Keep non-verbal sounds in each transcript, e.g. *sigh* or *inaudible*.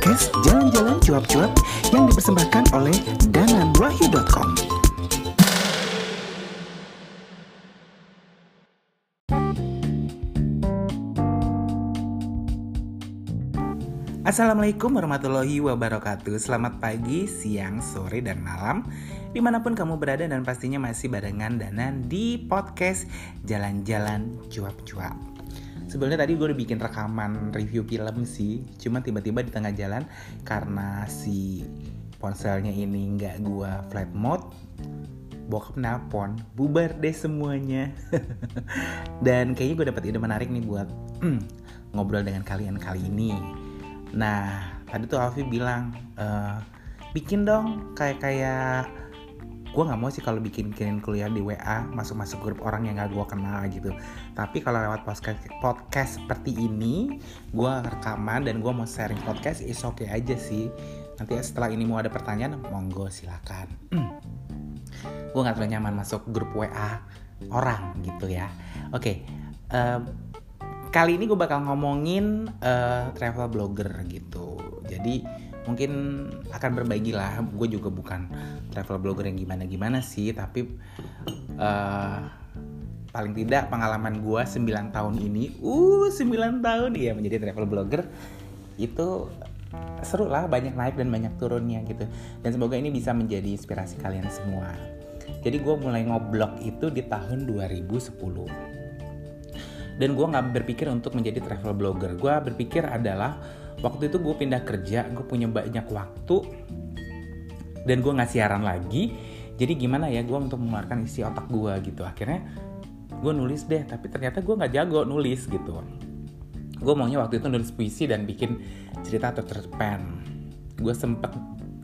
podcast Jalan-Jalan Cuap-Cuap yang dipersembahkan oleh dananwahyu.com. Assalamualaikum warahmatullahi wabarakatuh. Selamat pagi, siang, sore, dan malam. Di mana pun kamu berada dan pastinya masih barengan Danan di podcast Jalan-Jalan Cuap-Cuap Sebenarnya tadi gue udah bikin rekaman review film sih Cuma tiba-tiba di tengah jalan Karena si ponselnya ini nggak gue flight mode Bokap nelpon, bubar deh semuanya. *laughs* Dan kayaknya gue dapet ide menarik nih buat *clears throat* ngobrol dengan kalian kali ini. Nah, tadi tuh Alfi bilang, e, bikin dong kayak kayak gue nggak mau sih kalau bikin bikin kuliah di WA masuk masuk grup orang yang gak gue kenal gitu. Tapi kalau lewat podcast podcast seperti ini, gue rekaman dan gue mau sharing podcast, is oke okay aja sih. Nanti setelah ini mau ada pertanyaan, monggo silakan. gue nggak terlalu nyaman masuk grup WA orang gitu ya. Oke. Okay, uh, kali ini gue bakal ngomongin uh, travel blogger gitu. Jadi mungkin akan berbagi lah. Gue juga bukan travel blogger yang gimana-gimana sih, tapi uh, paling tidak pengalaman gue 9 tahun ini, uh 9 tahun ya menjadi travel blogger itu seru lah banyak naik dan banyak turunnya gitu. Dan semoga ini bisa menjadi inspirasi kalian semua. Jadi gue mulai ngoblog itu di tahun 2010 dan gue nggak berpikir untuk menjadi travel blogger. Gue berpikir adalah waktu itu gue pindah kerja gue punya banyak waktu dan gue nggak siaran lagi. Jadi gimana ya gue untuk mengeluarkan isi otak gue gitu. Akhirnya gue nulis deh tapi ternyata gue nggak jago nulis gitu. Gue maunya waktu itu nulis puisi dan bikin cerita atau cerpen gue sempet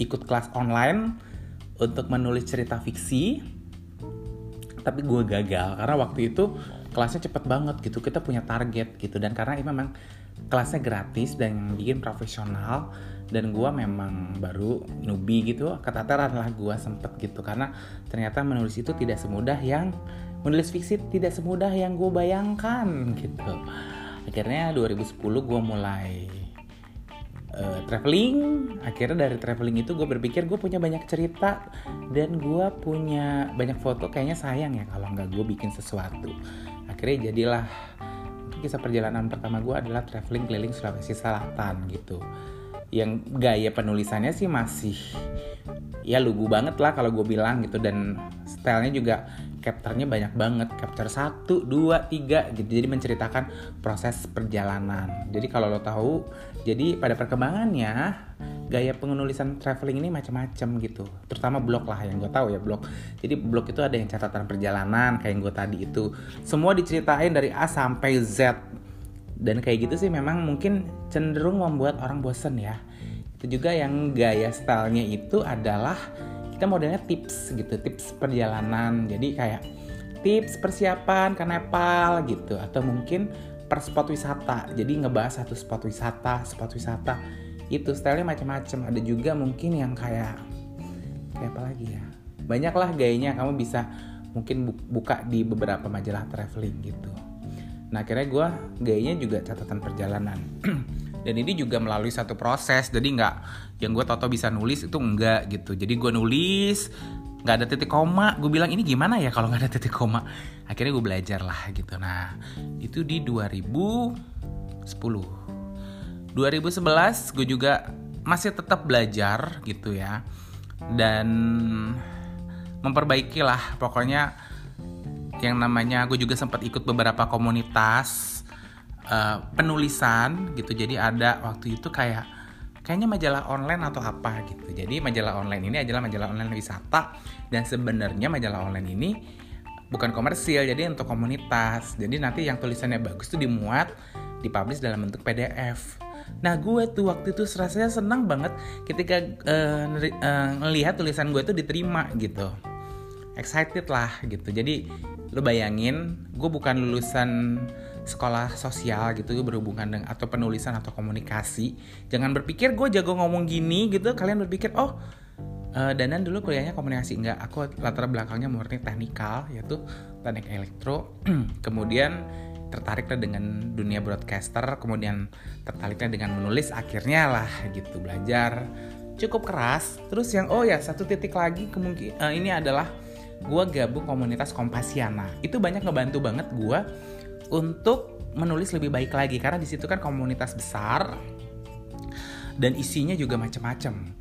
ikut kelas online untuk menulis cerita fiksi tapi gue gagal. Karena waktu itu kelasnya cepet banget gitu kita punya target gitu. Dan karena ini memang kelasnya gratis dan bikin profesional. Dan gue memang baru newbie gitu kata adalah gue sempet gitu. Karena ternyata menulis itu tidak semudah yang menulis fiksi tidak semudah yang gue bayangkan gitu. Akhirnya 2010 gue mulai uh, traveling. Akhirnya dari traveling itu gue berpikir gue punya banyak cerita dan gue punya banyak foto. Kayaknya sayang ya kalau nggak gue bikin sesuatu. Akhirnya jadilah kisah perjalanan pertama gue adalah traveling keliling Sulawesi Selatan gitu. Yang gaya penulisannya sih masih ya lugu banget lah kalau gue bilang gitu. Dan stylenya juga capture-nya banyak banget. Capture satu dua tiga gitu. Jadi menceritakan proses perjalanan. Jadi kalau lo tahu jadi pada perkembangannya gaya penulisan traveling ini macam-macam gitu. Terutama blog lah yang gue tahu ya blog. Jadi blog itu ada yang catatan perjalanan kayak yang gue tadi itu. Semua diceritain dari A sampai Z. Dan kayak gitu sih memang mungkin cenderung membuat orang bosen ya. Itu juga yang gaya stylenya itu adalah kita modelnya tips gitu tips perjalanan. Jadi kayak tips persiapan ke Nepal gitu atau mungkin per spot wisata. Jadi ngebahas satu spot wisata spot wisata itu stylenya macam-macam ada juga mungkin yang kayak kayak apa lagi ya? Banyaklah gayanya kamu bisa mungkin buka di beberapa majalah traveling gitu. Nah akhirnya gue gayanya juga catatan perjalanan. *clears throat* Dan ini juga melalui satu proses. Jadi nggak yang gue tau bisa nulis itu enggak gitu. Jadi gue nulis nggak ada titik koma. Gue bilang ini gimana ya kalau nggak ada titik koma? Akhirnya gue belajar lah gitu. Nah itu di 2010 2011 gue juga masih tetap belajar gitu ya. Dan memperbaiki lah pokoknya yang namanya gue juga sempat ikut beberapa komunitas uh, penulisan gitu. Jadi ada waktu itu kayak kayaknya majalah online atau apa gitu. Jadi majalah online ini adalah majalah online wisata. Dan sebenarnya majalah online ini bukan komersil jadi untuk komunitas. Jadi nanti yang tulisannya bagus tuh dimuat dipublish dalam bentuk PDF Nah gue tuh waktu itu rasanya senang banget ketika uh, uh, tulisan gue itu diterima gitu. Excited lah gitu. Jadi lo bayangin gue bukan lulusan sekolah sosial gitu berhubungan dengan atau penulisan atau komunikasi. Jangan berpikir gue jago ngomong gini gitu. Kalian berpikir oh uh, Danan dulu kuliahnya komunikasi enggak. Aku latar belakangnya murni teknikal yaitu teknik elektro. *clears throat* Kemudian tertariklah dengan dunia broadcaster kemudian tertariknya dengan menulis akhirnya lah gitu belajar. Cukup keras. Terus yang oh ya satu titik lagi kemungkinan uh, ini adalah gue gabung komunitas Kompasiana. Itu banyak ngebantu banget gue untuk menulis lebih baik lagi karena di situ kan komunitas besar dan isinya juga macam-macam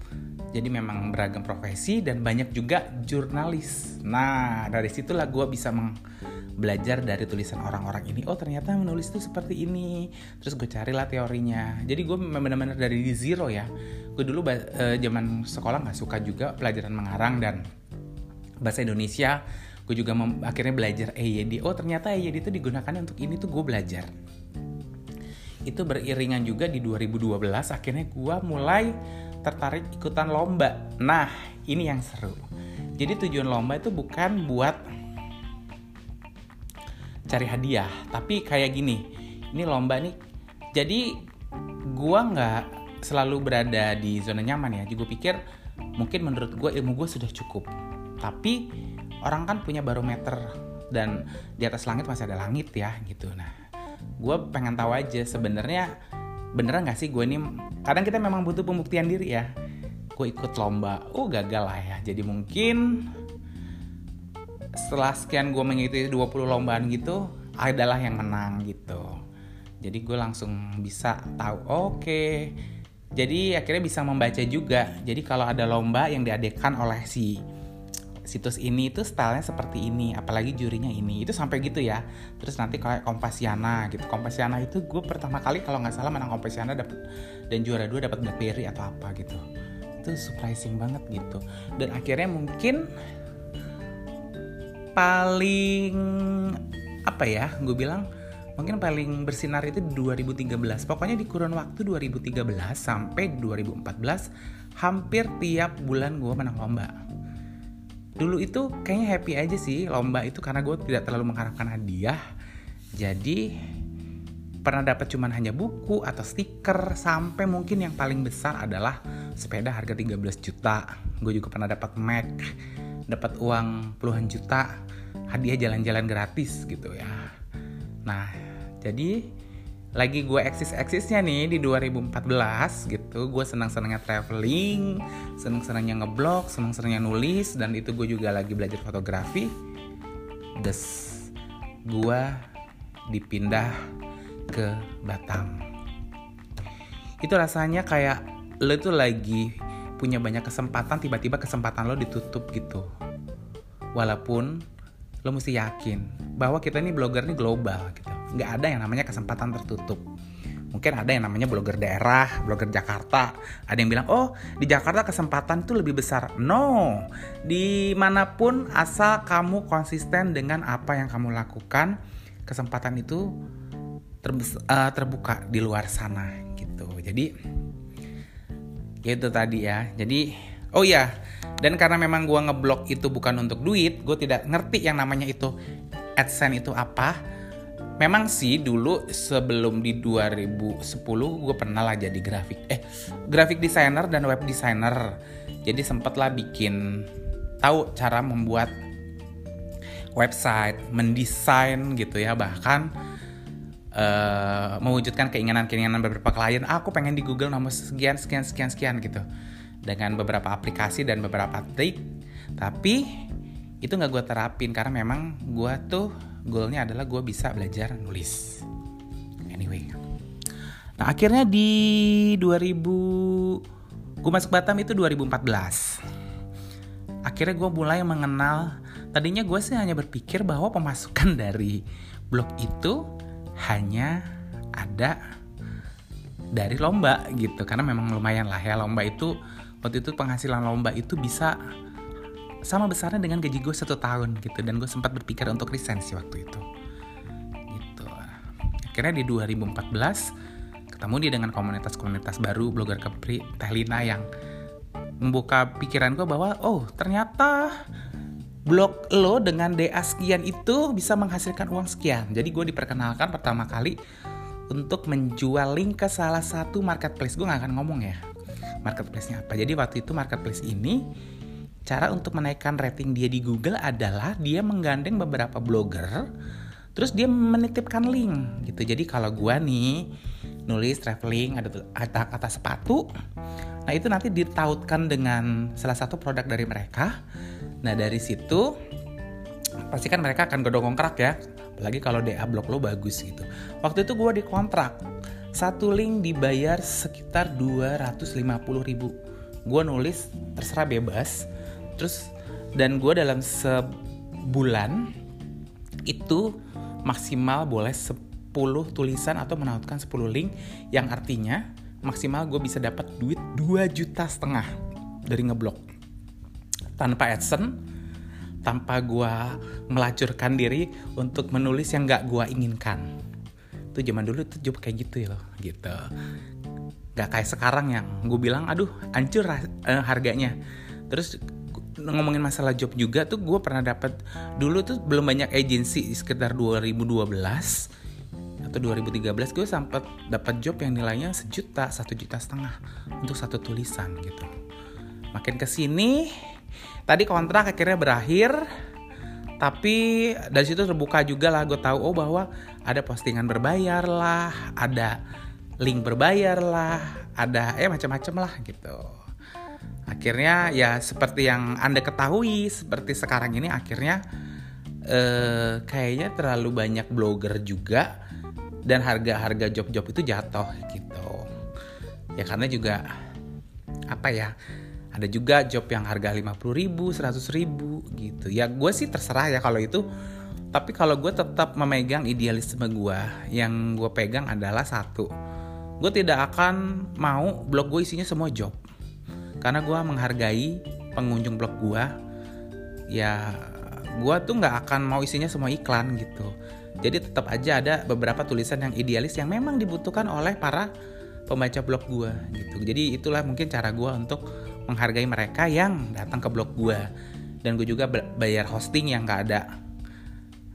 jadi memang beragam profesi dan banyak juga jurnalis. Nah dari situlah gue bisa meng belajar dari tulisan orang-orang ini oh ternyata menulis itu seperti ini. Terus gue carilah teorinya. Jadi gue benar-benar dari zero ya. Gue dulu uh, zaman sekolah nggak suka juga pelajaran mengarang dan bahasa Indonesia. Gue juga akhirnya belajar EYD oh ternyata EYD itu digunakan untuk ini tuh gue belajar. Itu beriringan juga di 2012 akhirnya gue mulai tertarik ikutan lomba. Nah ini yang seru. Jadi tujuan lomba itu bukan buat cari hadiah. Tapi kayak gini ini lomba nih. Jadi gua nggak selalu berada di zona nyaman ya. Juga pikir mungkin menurut gue ilmu gue sudah cukup. Tapi orang kan punya barometer dan di atas langit masih ada langit ya gitu. Nah gue pengen tahu aja sebenarnya beneran nggak sih gue ini? Kadang kita memang butuh pembuktian diri ya. Gue ikut lomba oh gagal lah ya. Jadi mungkin setelah sekian gue mengikuti 20 lombaan gitu adalah yang menang gitu. Jadi gue langsung bisa tahu oke. Okay. jadi akhirnya bisa membaca juga. Jadi kalau ada lomba yang diadakan oleh si situs ini itu stylenya seperti ini apalagi jurinya ini. Itu sampai gitu ya. Terus nanti kayak Kompasiana gitu. Kompasiana itu gue pertama kali kalau nggak salah menang Kompasiana dapat dan juara dua dapat BlackBerry atau apa gitu. Itu surprising banget gitu. Dan akhirnya mungkin paling apa ya gue bilang mungkin paling bersinar itu 2013 pokoknya di kurun waktu 2013 sampai 2014 hampir tiap bulan gue menang lomba. Dulu itu kayaknya happy aja sih lomba itu karena gue tidak terlalu mengharapkan hadiah. Jadi pernah dapat cuman hanya buku atau stiker sampai mungkin yang paling besar adalah sepeda harga 13 juta. Gue juga pernah dapat Mac dapat uang puluhan juta hadiah jalan-jalan gratis gitu ya. Nah jadi lagi gue eksis-eksisnya nih di 2014 gitu gue senang-senangnya traveling senang-senangnya ngeblog senang-senangnya nulis dan itu gue juga lagi belajar fotografi. Des gue dipindah ke Batam. Itu rasanya kayak lo tuh lagi punya banyak kesempatan tiba-tiba kesempatan lo ditutup gitu walaupun lo mesti yakin bahwa kita ini blogger ini global gitu nggak ada yang namanya kesempatan tertutup mungkin ada yang namanya blogger daerah, blogger Jakarta. Ada yang bilang, oh di Jakarta kesempatan itu lebih besar. No, di mana pun asal kamu konsisten dengan apa yang kamu lakukan, kesempatan itu uh, terbuka di luar sana gitu. Jadi itu tadi ya. Jadi oh ya dan karena memang gue ngeblok itu bukan untuk duit gue tidak ngerti yang namanya itu adsense itu apa. Memang sih dulu sebelum di 2010 gue pernah lah jadi grafik eh grafik designer dan web designer. Jadi sempet lah bikin tahu cara membuat website mendesain gitu ya. Bahkan uh, mewujudkan keinginan-keinginan beberapa klien aku pengen di Google nomor sekian sekian sekian sekian gitu. Dengan beberapa aplikasi dan beberapa trik. Tapi itu nggak gue terapin karena memang gue tuh goalnya adalah gue bisa belajar nulis. Anyway. Nah akhirnya di 2000 gue masuk Batam itu 2014 akhirnya gue mulai mengenal tadinya gue sih hanya berpikir bahwa pemasukan *laughs* dari blog itu hanya ada dari lomba gitu. Karena memang lumayan lah ya lomba itu waktu itu penghasilan lomba itu bisa sama besarnya dengan gaji gue satu tahun gitu. Dan gue sempat berpikir untuk sih waktu itu. Gitu. Akhirnya di 2014 ketemu dia dengan komunitas-komunitas baru blogger kepri Tehlina yang membuka pikiran gue bahwa oh ternyata blog lo dengan DA sekian itu bisa menghasilkan uang sekian. Jadi gue diperkenalkan pertama kali untuk menjual link ke salah satu marketplace. Gue gak akan ngomong ya marketplace-nya apa. Jadi waktu itu marketplace ini cara untuk menaikkan rating dia di Google adalah dia menggandeng beberapa blogger terus dia menitipkan link gitu. Jadi kalau gue nih nulis traveling ada kata kata sepatu nah itu nanti ditautkan dengan salah satu produk dari mereka Nah dari situ pasti kan mereka akan gedong kerak ya. Apalagi kalau DA blog lo bagus gitu. Waktu itu gue dikontrak. Satu link dibayar sekitar 250 ribu. Gue nulis terserah bebas. Terus dan gue dalam sebulan itu maksimal boleh 10 tulisan atau menautkan 10 link yang artinya maksimal gue bisa dapat duit 2 juta setengah dari ngeblok tanpa AdSense, tanpa gue melacurkan diri untuk menulis yang gak gue inginkan. Itu zaman dulu tuh job kayak gitu ya loh, gitu. Gak kayak sekarang yang gue bilang, aduh hancur uh, harganya. Terus ngomongin masalah job juga tuh gue pernah dapat dulu tuh belum banyak agensi sekitar 2012 atau 2013 gue sempat dapat job yang nilainya sejuta satu juta setengah untuk satu tulisan gitu. Makin ke sini tadi kontrak akhirnya berakhir tapi dari situ terbuka juga lah gue tahu oh bahwa ada postingan berbayar lah ada link berbayar lah ada eh macam-macam lah gitu. Akhirnya ya seperti yang anda ketahui seperti sekarang ini akhirnya eh, kayaknya terlalu banyak blogger juga dan harga-harga job-job itu jatuh gitu ya karena juga apa ya ada juga job yang harga 50 ribu, 100 ribu gitu. Ya gue sih terserah ya kalau itu. Tapi kalau gue tetap memegang idealisme gue, yang gue pegang adalah satu. Gue tidak akan mau blog gue isinya semua job. Karena gue menghargai pengunjung blog gue. Ya gue tuh nggak akan mau isinya semua iklan gitu. Jadi tetap aja ada beberapa tulisan yang idealis yang memang dibutuhkan oleh para pembaca blog gue gitu. Jadi itulah mungkin cara gue untuk menghargai mereka yang datang ke blog gue dan gue juga bayar hosting yang gak ada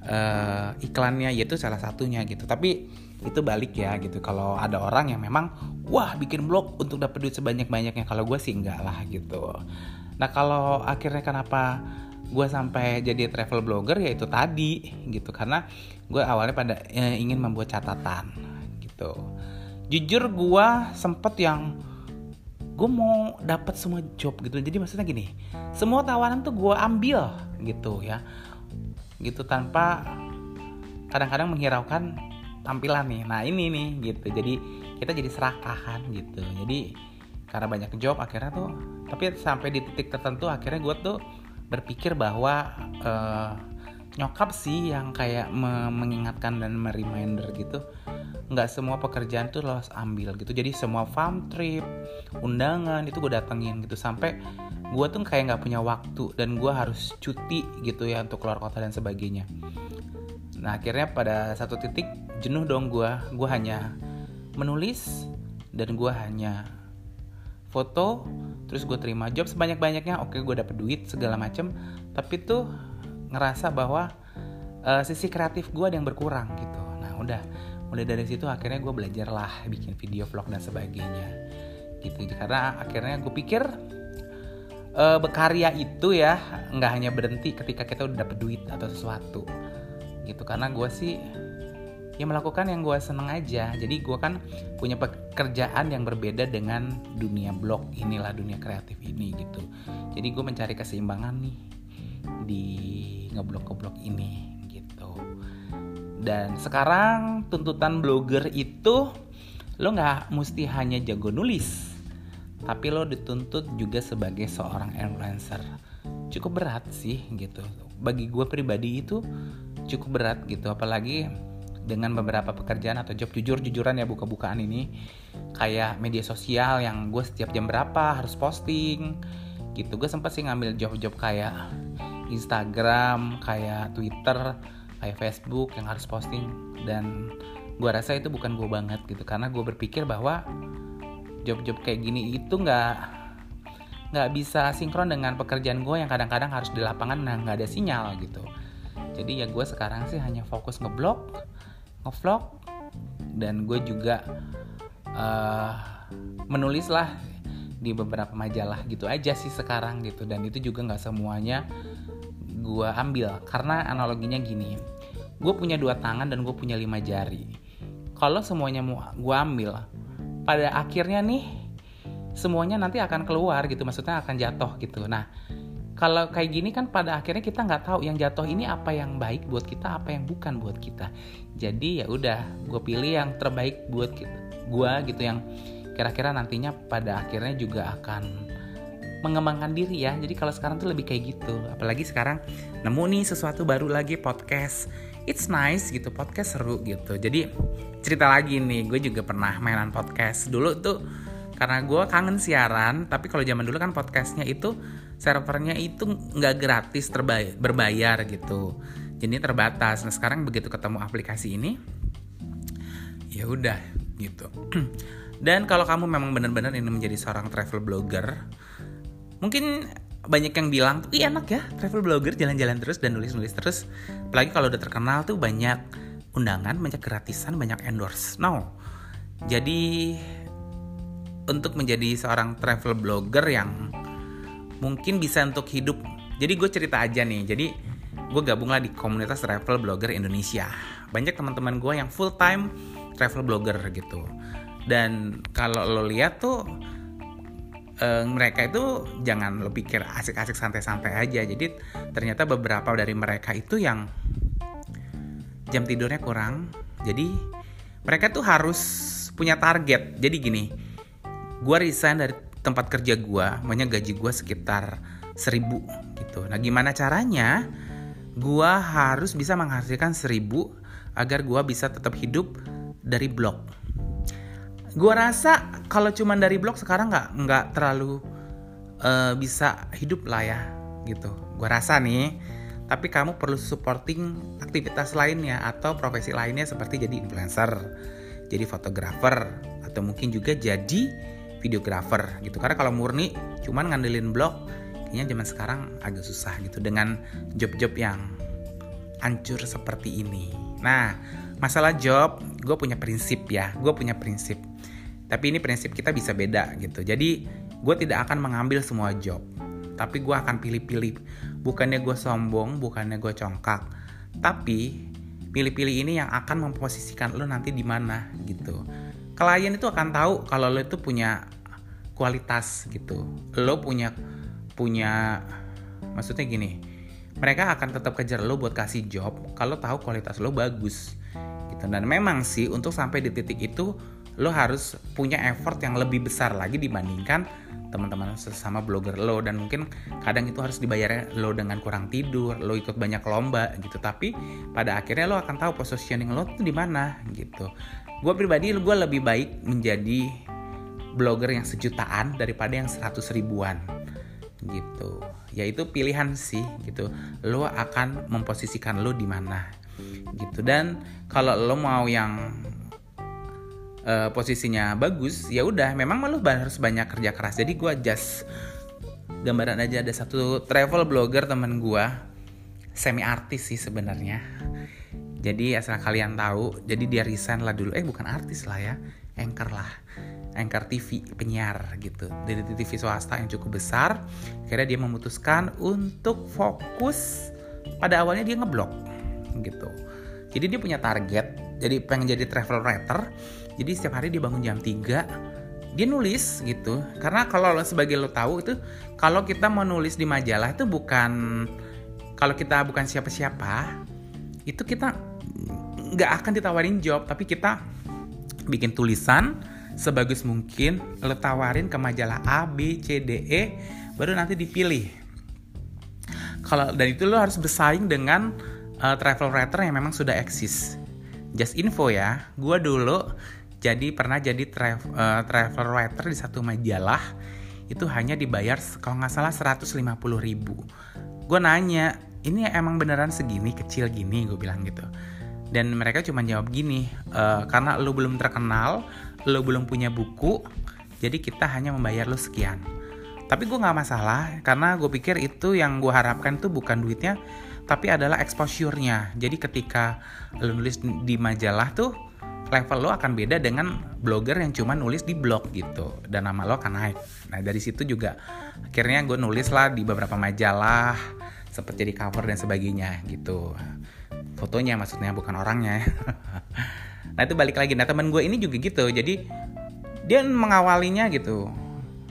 uh, iklannya yaitu salah satunya gitu. Tapi itu balik ya gitu. Kalau ada orang yang memang wah bikin blog untuk dapat duit sebanyak banyaknya kalau gue sih enggak lah gitu. Nah kalau akhirnya kenapa gue sampai jadi travel blogger ya itu tadi gitu. Karena gue awalnya pada eh, ingin membuat catatan gitu. Jujur gue sempet yang gue mau dapat semua job gitu. Jadi maksudnya gini semua tawaran tuh gue ambil gitu ya. Gitu tanpa kadang-kadang menghiraukan tampilan nih. Nah ini nih gitu. Jadi kita jadi serakahan gitu. Jadi karena banyak job akhirnya tuh tapi sampai di titik tertentu akhirnya gue tuh berpikir bahwa uh, nyokap sih yang kayak me mengingatkan dan mereminder gitu nggak semua pekerjaan tuh lo harus ambil gitu. Jadi semua farm trip undangan itu gue datengin gitu. Sampai gue tuh kayak nggak punya waktu dan gue harus cuti gitu ya untuk keluar kota dan sebagainya. Nah akhirnya pada satu titik jenuh dong gue. Gue hanya menulis dan gue hanya foto terus gue terima job sebanyak banyaknya oke gue dapet duit segala macem. Tapi tuh ngerasa bahwa uh, sisi kreatif gue ada yang berkurang gitu. Nah udah. Mulai dari situ akhirnya gue belajar lah bikin video vlog dan sebagainya. Gitu. Karena akhirnya gue pikir uh, berkarya itu ya nggak hanya berhenti ketika kita udah dapet duit atau sesuatu. Gitu. Karena gue sih ya melakukan yang gue seneng aja jadi gue kan punya pekerjaan yang berbeda dengan dunia blog inilah dunia kreatif ini gitu jadi gue mencari keseimbangan nih di ngeblok-ngeblok ini dan sekarang tuntutan blogger itu lo nggak mesti hanya jago nulis, tapi lo dituntut juga sebagai seorang influencer. Cukup berat sih gitu. Bagi gue pribadi itu cukup berat gitu, apalagi dengan beberapa pekerjaan atau job jujur-jujuran ya buka-bukaan ini. Kayak media sosial yang gue setiap jam berapa harus posting gitu. Gue sempat sih ngambil job-job kayak Instagram kayak Twitter kayak Facebook yang harus posting. Dan gue rasa itu bukan gue banget gitu. Karena gue berpikir bahwa job-job kayak gini itu nggak nggak bisa sinkron dengan pekerjaan gue yang kadang-kadang harus di lapangan nah nggak ada sinyal gitu. Jadi ya gue sekarang sih hanya fokus ngeblog ngevlog dan gue juga uh, menulis lah di beberapa majalah gitu aja sih sekarang gitu. Dan itu juga nggak semuanya gue ambil. Karena analoginya gini gue punya dua tangan dan gue punya lima jari. Kalau semuanya mau gue ambil pada akhirnya nih semuanya nanti akan keluar gitu. Maksudnya akan jatuh gitu. Nah kalau kayak gini kan pada akhirnya kita nggak tahu yang jatuh ini apa yang baik buat kita apa yang bukan buat kita. Jadi ya udah gue pilih yang terbaik buat gue gitu yang kira-kira nantinya pada akhirnya juga akan mengembangkan diri ya. Jadi kalau sekarang tuh lebih kayak gitu. Apalagi sekarang nemu nih sesuatu baru lagi podcast. It's nice gitu podcast seru gitu. Jadi cerita lagi nih gue juga pernah mainan podcast. Dulu tuh karena gue kangen siaran tapi kalau zaman dulu kan podcastnya itu servernya itu nggak gratis terbayar berbayar gitu jadi terbatas nah sekarang begitu ketemu aplikasi ini ya udah gitu *clears throat* Dan kalau kamu memang benar-benar ini menjadi seorang travel blogger, mungkin banyak yang bilang, iya enak ya travel blogger jalan-jalan terus dan nulis-nulis terus. Apalagi kalau udah terkenal tuh banyak undangan, banyak gratisan, banyak endorse. No. Jadi untuk menjadi seorang travel blogger yang mungkin bisa untuk hidup. Jadi gue cerita aja nih. Jadi gue gabunglah di komunitas travel blogger Indonesia. Banyak teman-teman gue yang full time travel blogger gitu dan kalau lo lihat tuh eh, mereka itu jangan lo pikir asik-asik santai-santai aja jadi ternyata beberapa dari mereka itu yang jam tidurnya kurang jadi mereka tuh harus punya target jadi gini gue resign dari tempat kerja gue maunya gaji gue sekitar seribu gitu. Nah gimana caranya? Gue harus bisa menghasilkan seribu agar gue bisa tetap hidup dari blog gue rasa kalau cuman dari blog sekarang nggak nggak terlalu uh, bisa hidup lah ya gitu. Gue rasa nih tapi kamu perlu supporting aktivitas lainnya atau profesi lainnya seperti jadi influencer jadi fotografer atau mungkin juga jadi videografer gitu karena kalau murni cuman ngandelin blog kayaknya zaman sekarang agak susah gitu dengan job-job yang hancur seperti ini nah masalah job gue punya prinsip ya gue punya prinsip tapi ini prinsip kita bisa beda gitu. Jadi gue tidak akan mengambil semua job. Tapi gue akan pilih-pilih. Bukannya gue sombong, bukannya gue congkak. Tapi pilih-pilih ini yang akan memposisikan lo nanti di mana gitu. Klien itu akan tahu kalau lo itu punya kualitas gitu. Lo punya punya maksudnya gini. Mereka akan tetap kejar lo buat kasih job kalau tahu kualitas lo bagus gitu. Dan memang sih untuk sampai di titik itu lo harus punya effort yang lebih besar lagi dibandingkan teman-teman sesama blogger lo dan mungkin kadang itu harus dibayar lo dengan kurang tidur, lo ikut banyak lomba gitu. Tapi pada akhirnya lo akan tahu positioning lo tuh di mana gitu. Gue pribadi gue lebih baik menjadi blogger yang sejutaan daripada yang seratus ribuan gitu. Ya itu pilihan sih gitu. Lo akan memposisikan lo di mana gitu. Dan kalau lo mau yang uh, posisinya bagus ya udah memang malu harus banyak kerja keras. Jadi gue just gambaran aja ada satu travel blogger teman gue semi artis sih sebenarnya. Jadi asal kalian tahu jadi dia resign lah dulu. Eh bukan artis lah ya anchor lah anchor TV penyiar gitu. Dari TV swasta yang cukup besar akhirnya dia memutuskan untuk fokus pada awalnya dia ngeblok gitu. Jadi dia punya target jadi pengen jadi travel writer jadi setiap hari dia bangun jam 3 dia nulis gitu. Karena kalau lo sebagai lo tahu itu kalau kita mau nulis di majalah itu bukan kalau kita bukan siapa-siapa itu kita nggak akan ditawarin job. Tapi kita bikin tulisan sebagus mungkin lo tawarin ke majalah A B C D E baru nanti dipilih. Kalau dan itu lo harus bersaing dengan uh, travel writer yang memang sudah eksis. Just info ya gue dulu jadi pernah jadi travel, uh, travel writer di satu majalah itu hanya dibayar kalau nggak salah 150 ribu. Gue nanya ini emang beneran segini kecil gini? Gue bilang gitu. Dan mereka cuma jawab gini e, karena lo belum terkenal lo belum punya buku jadi kita hanya membayar lo sekian. Tapi gue nggak masalah karena gue pikir itu yang gue harapkan tuh bukan duitnya tapi adalah exposure-nya. Jadi ketika lo nulis di majalah tuh level lo akan beda dengan blogger yang cuma nulis di blog gitu. Dan nama lo akan naik. Nah dari situ juga akhirnya gue nulis lah di beberapa majalah sempat jadi cover dan sebagainya gitu. Fotonya maksudnya bukan orangnya. *laughs* Nah itu balik lagi. Nah teman gue ini juga gitu. Jadi dia mengawalinya gitu.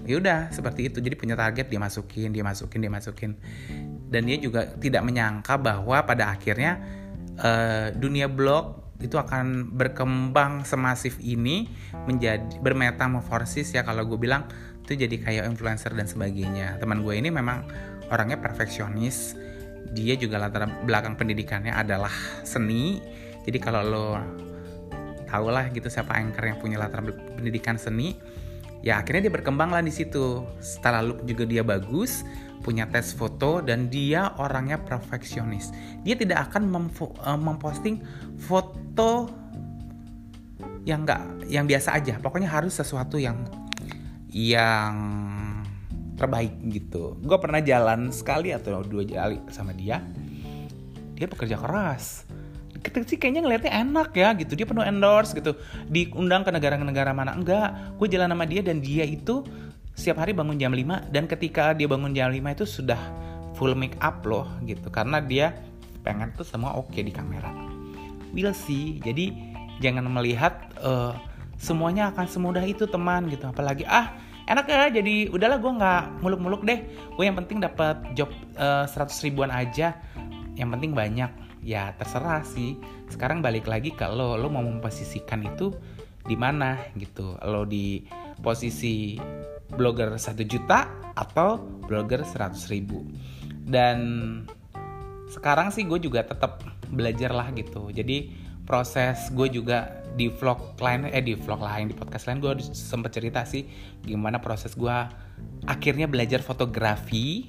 Ya udah seperti itu. Jadi punya target dia masukin dia masukin dia masukin. Dan dia juga tidak menyangka bahwa pada akhirnya uh, dunia blog itu akan berkembang semasif ini menjadi bermetamorfosis ya kalau gue bilang itu jadi kayak influencer dan sebagainya. Teman gue ini memang orangnya perfeksionis. Dia juga latar belakang pendidikannya adalah seni. Jadi kalau lo tau lah gitu siapa anchor yang punya latar pendidikan seni ya akhirnya dia berkembang lah di situ setelah look juga dia bagus punya tes foto dan dia orangnya perfeksionis. Dia tidak akan uh, memposting foto yang enggak yang biasa aja. Pokoknya harus sesuatu yang yang terbaik gitu. Gue pernah jalan sekali atau dua kali sama dia. Dia bekerja keras. Ketika sih kayaknya ngeliatnya enak ya gitu. Dia penuh endorse gitu. Diundang ke negara-negara mana enggak. Gue jalan sama dia dan dia itu setiap hari bangun jam 5 dan ketika dia bangun jam 5 itu sudah full make up loh gitu karena dia pengen tuh semua oke okay di kamera. We'll see. Jadi jangan melihat uh, semuanya akan semudah itu teman gitu. Apalagi ah enak ya jadi udahlah gue nggak muluk-muluk deh. Gue yang penting dapat job uh, eh, 100 ribuan aja. Yang penting banyak. Ya terserah sih. Sekarang balik lagi kalau lo mau memposisikan itu di mana gitu. Lo di posisi blogger 1 juta atau blogger 100 ribu dan sekarang sih gue juga tetap belajar lah gitu jadi proses gue juga di vlog lain eh di vlog lain di podcast lain gue sempet cerita sih gimana proses gue akhirnya belajar fotografi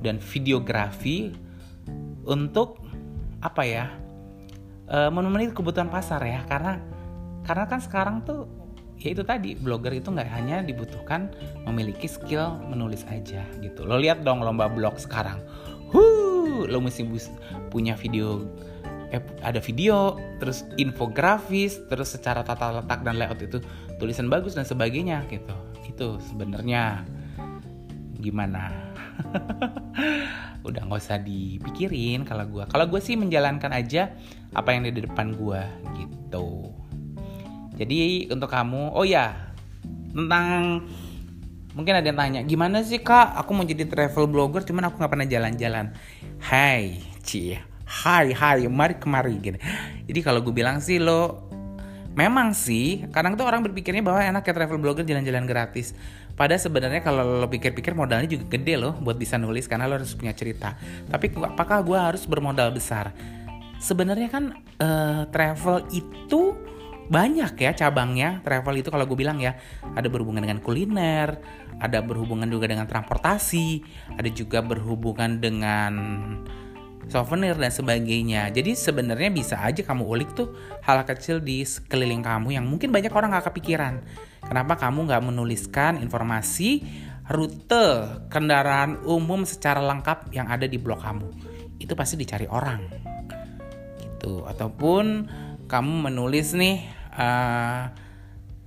dan videografi untuk apa ya uh, memenuhi kebutuhan pasar ya. Karena karena kan sekarang tuh ya itu tadi blogger itu nggak hanya dibutuhkan memiliki skill menulis aja gitu. Lo lihat dong lomba blog sekarang. Huh lo mesti punya video eh, ada video terus infografis terus secara tata letak dan layout itu tulisan bagus dan sebagainya gitu. Itu sebenarnya gimana *laughs* udah nggak usah dipikirin kalau gue kalau gue sih menjalankan aja apa yang di depan gue gitu. Jadi untuk kamu, oh ya tentang mungkin ada yang tanya gimana sih kak? Aku mau jadi travel blogger cuman aku nggak pernah jalan-jalan. Hai cie. Hai hai mari kemari gini. Jadi kalau gue bilang sih lo memang sih kadang tuh orang berpikirnya bahwa enak ya travel blogger jalan-jalan gratis. Pada sebenarnya kalau lo pikir-pikir modalnya juga gede loh buat bisa nulis karena lo harus punya cerita. Tapi apakah gue harus bermodal besar? Sebenarnya kan uh, travel itu banyak ya cabangnya. Travel itu kalau gue bilang ya ada berhubungan dengan kuliner ada berhubungan juga dengan transportasi ada juga berhubungan dengan souvenir dan sebagainya. Jadi sebenarnya bisa aja kamu ulik tuh hal kecil di sekeliling kamu yang mungkin banyak orang gak kepikiran. Kenapa kamu nggak menuliskan informasi rute kendaraan umum secara lengkap yang ada di blog kamu? Itu pasti dicari orang. Gitu. Ataupun kamu menulis nih uh,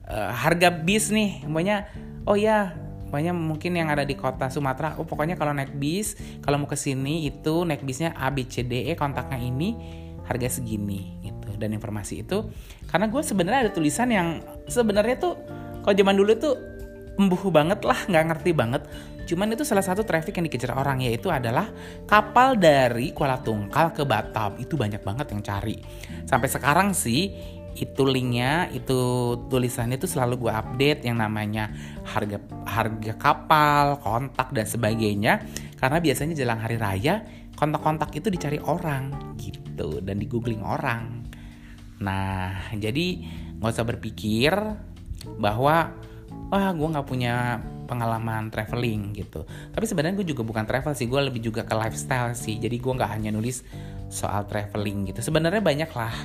uh, harga bis nih. Pokoknya oh ya pokoknya mungkin yang ada di kota Sumatera oh pokoknya kalau naik bis kalau mau ke sini itu naik bisnya A B C D E kontaknya ini harga segini gitu. Dan informasi itu karena gue sebenarnya ada tulisan yang sebenarnya tuh kalau zaman dulu tuh embuh banget lah nggak ngerti banget. Cuman itu salah satu traffic yang dikejar orang yaitu adalah kapal dari Kuala Tungkal ke Batam. Itu banyak banget yang cari. Sampai sekarang sih itu linknya itu tulisannya itu selalu gue update yang namanya harga harga kapal kontak dan sebagainya. Karena biasanya jelang hari raya kontak-kontak itu dicari orang gitu. Dan di googling orang. Nah jadi nggak usah berpikir bahwa wah gue nggak punya pengalaman traveling gitu. Tapi sebenarnya gue juga bukan travel sih gue lebih juga ke lifestyle sih. Jadi gue nggak hanya nulis soal traveling gitu. Sebenarnya banyak lah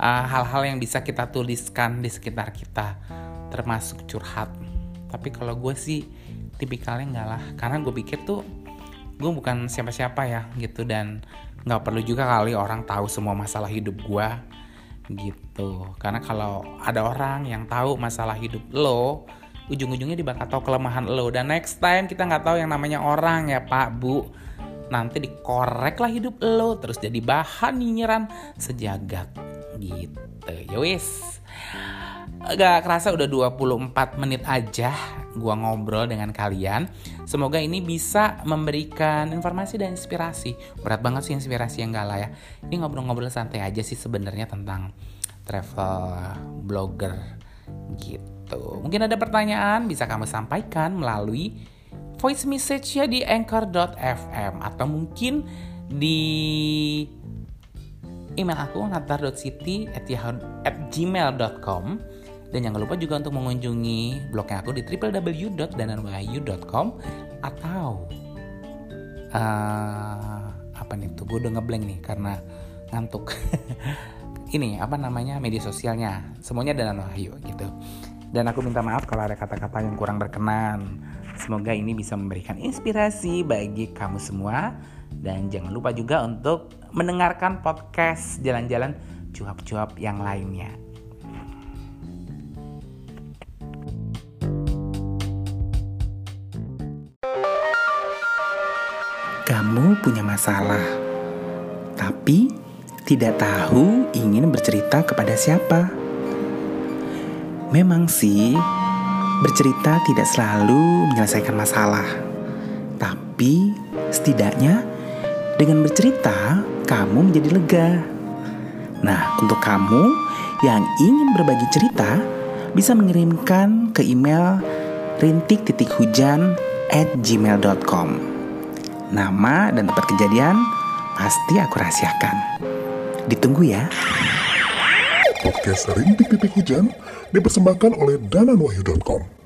uh, hal-hal uh, yang bisa kita tuliskan di sekitar kita termasuk curhat. Tapi kalau gue sih tipikalnya enggak lah. Karena gue pikir tuh gue bukan siapa-siapa ya gitu. Dan nggak perlu juga kali orang tahu semua masalah hidup gue gitu. Karena kalau ada orang yang tahu masalah hidup lo ujung-ujungnya dia bakal tahu kelemahan lo. Dan next time kita nggak tahu yang namanya orang ya pak bu nanti dikorek lah hidup lo. Terus jadi bahan nyinyiran sejagat gitu ya wis Gak kerasa udah 24 menit aja gua ngobrol dengan kalian. Semoga ini bisa memberikan informasi dan inspirasi. Berat banget sih inspirasi yang gak lah ya. Ini ngobrol-ngobrol santai aja sih sebenarnya tentang travel blogger gitu. Mungkin ada pertanyaan bisa kamu sampaikan melalui voice message ya di anchor.fm atau mungkin di email aku natar.city at gmail.com dan jangan lupa juga untuk mengunjungi blognya aku di www.dananwahyu.com atau uh, apa nih tuh? Gue udah ngeblank nih karena ngantuk. *laughs* Ini apa namanya media sosialnya. Semuanya Danan Wahyu gitu. Dan aku minta maaf kalau ada kata-kata yang kurang berkenan. Semoga ini bisa memberikan inspirasi bagi kamu semua dan jangan lupa juga untuk mendengarkan podcast jalan-jalan cuap-cuap yang lainnya Kamu punya masalah, tapi tidak tahu ingin bercerita kepada siapa. Memang sih, bercerita tidak selalu menyelesaikan masalah, tapi setidaknya dengan bercerita kamu menjadi lega. Nah, untuk kamu yang ingin berbagi cerita, bisa mengirimkan ke email rintik titik hujan at gmail.com Nama dan tempat kejadian pasti aku rahasiakan. Ditunggu ya. Podcast Rintik Titik Hujan dipersembahkan oleh dananwahyu.com.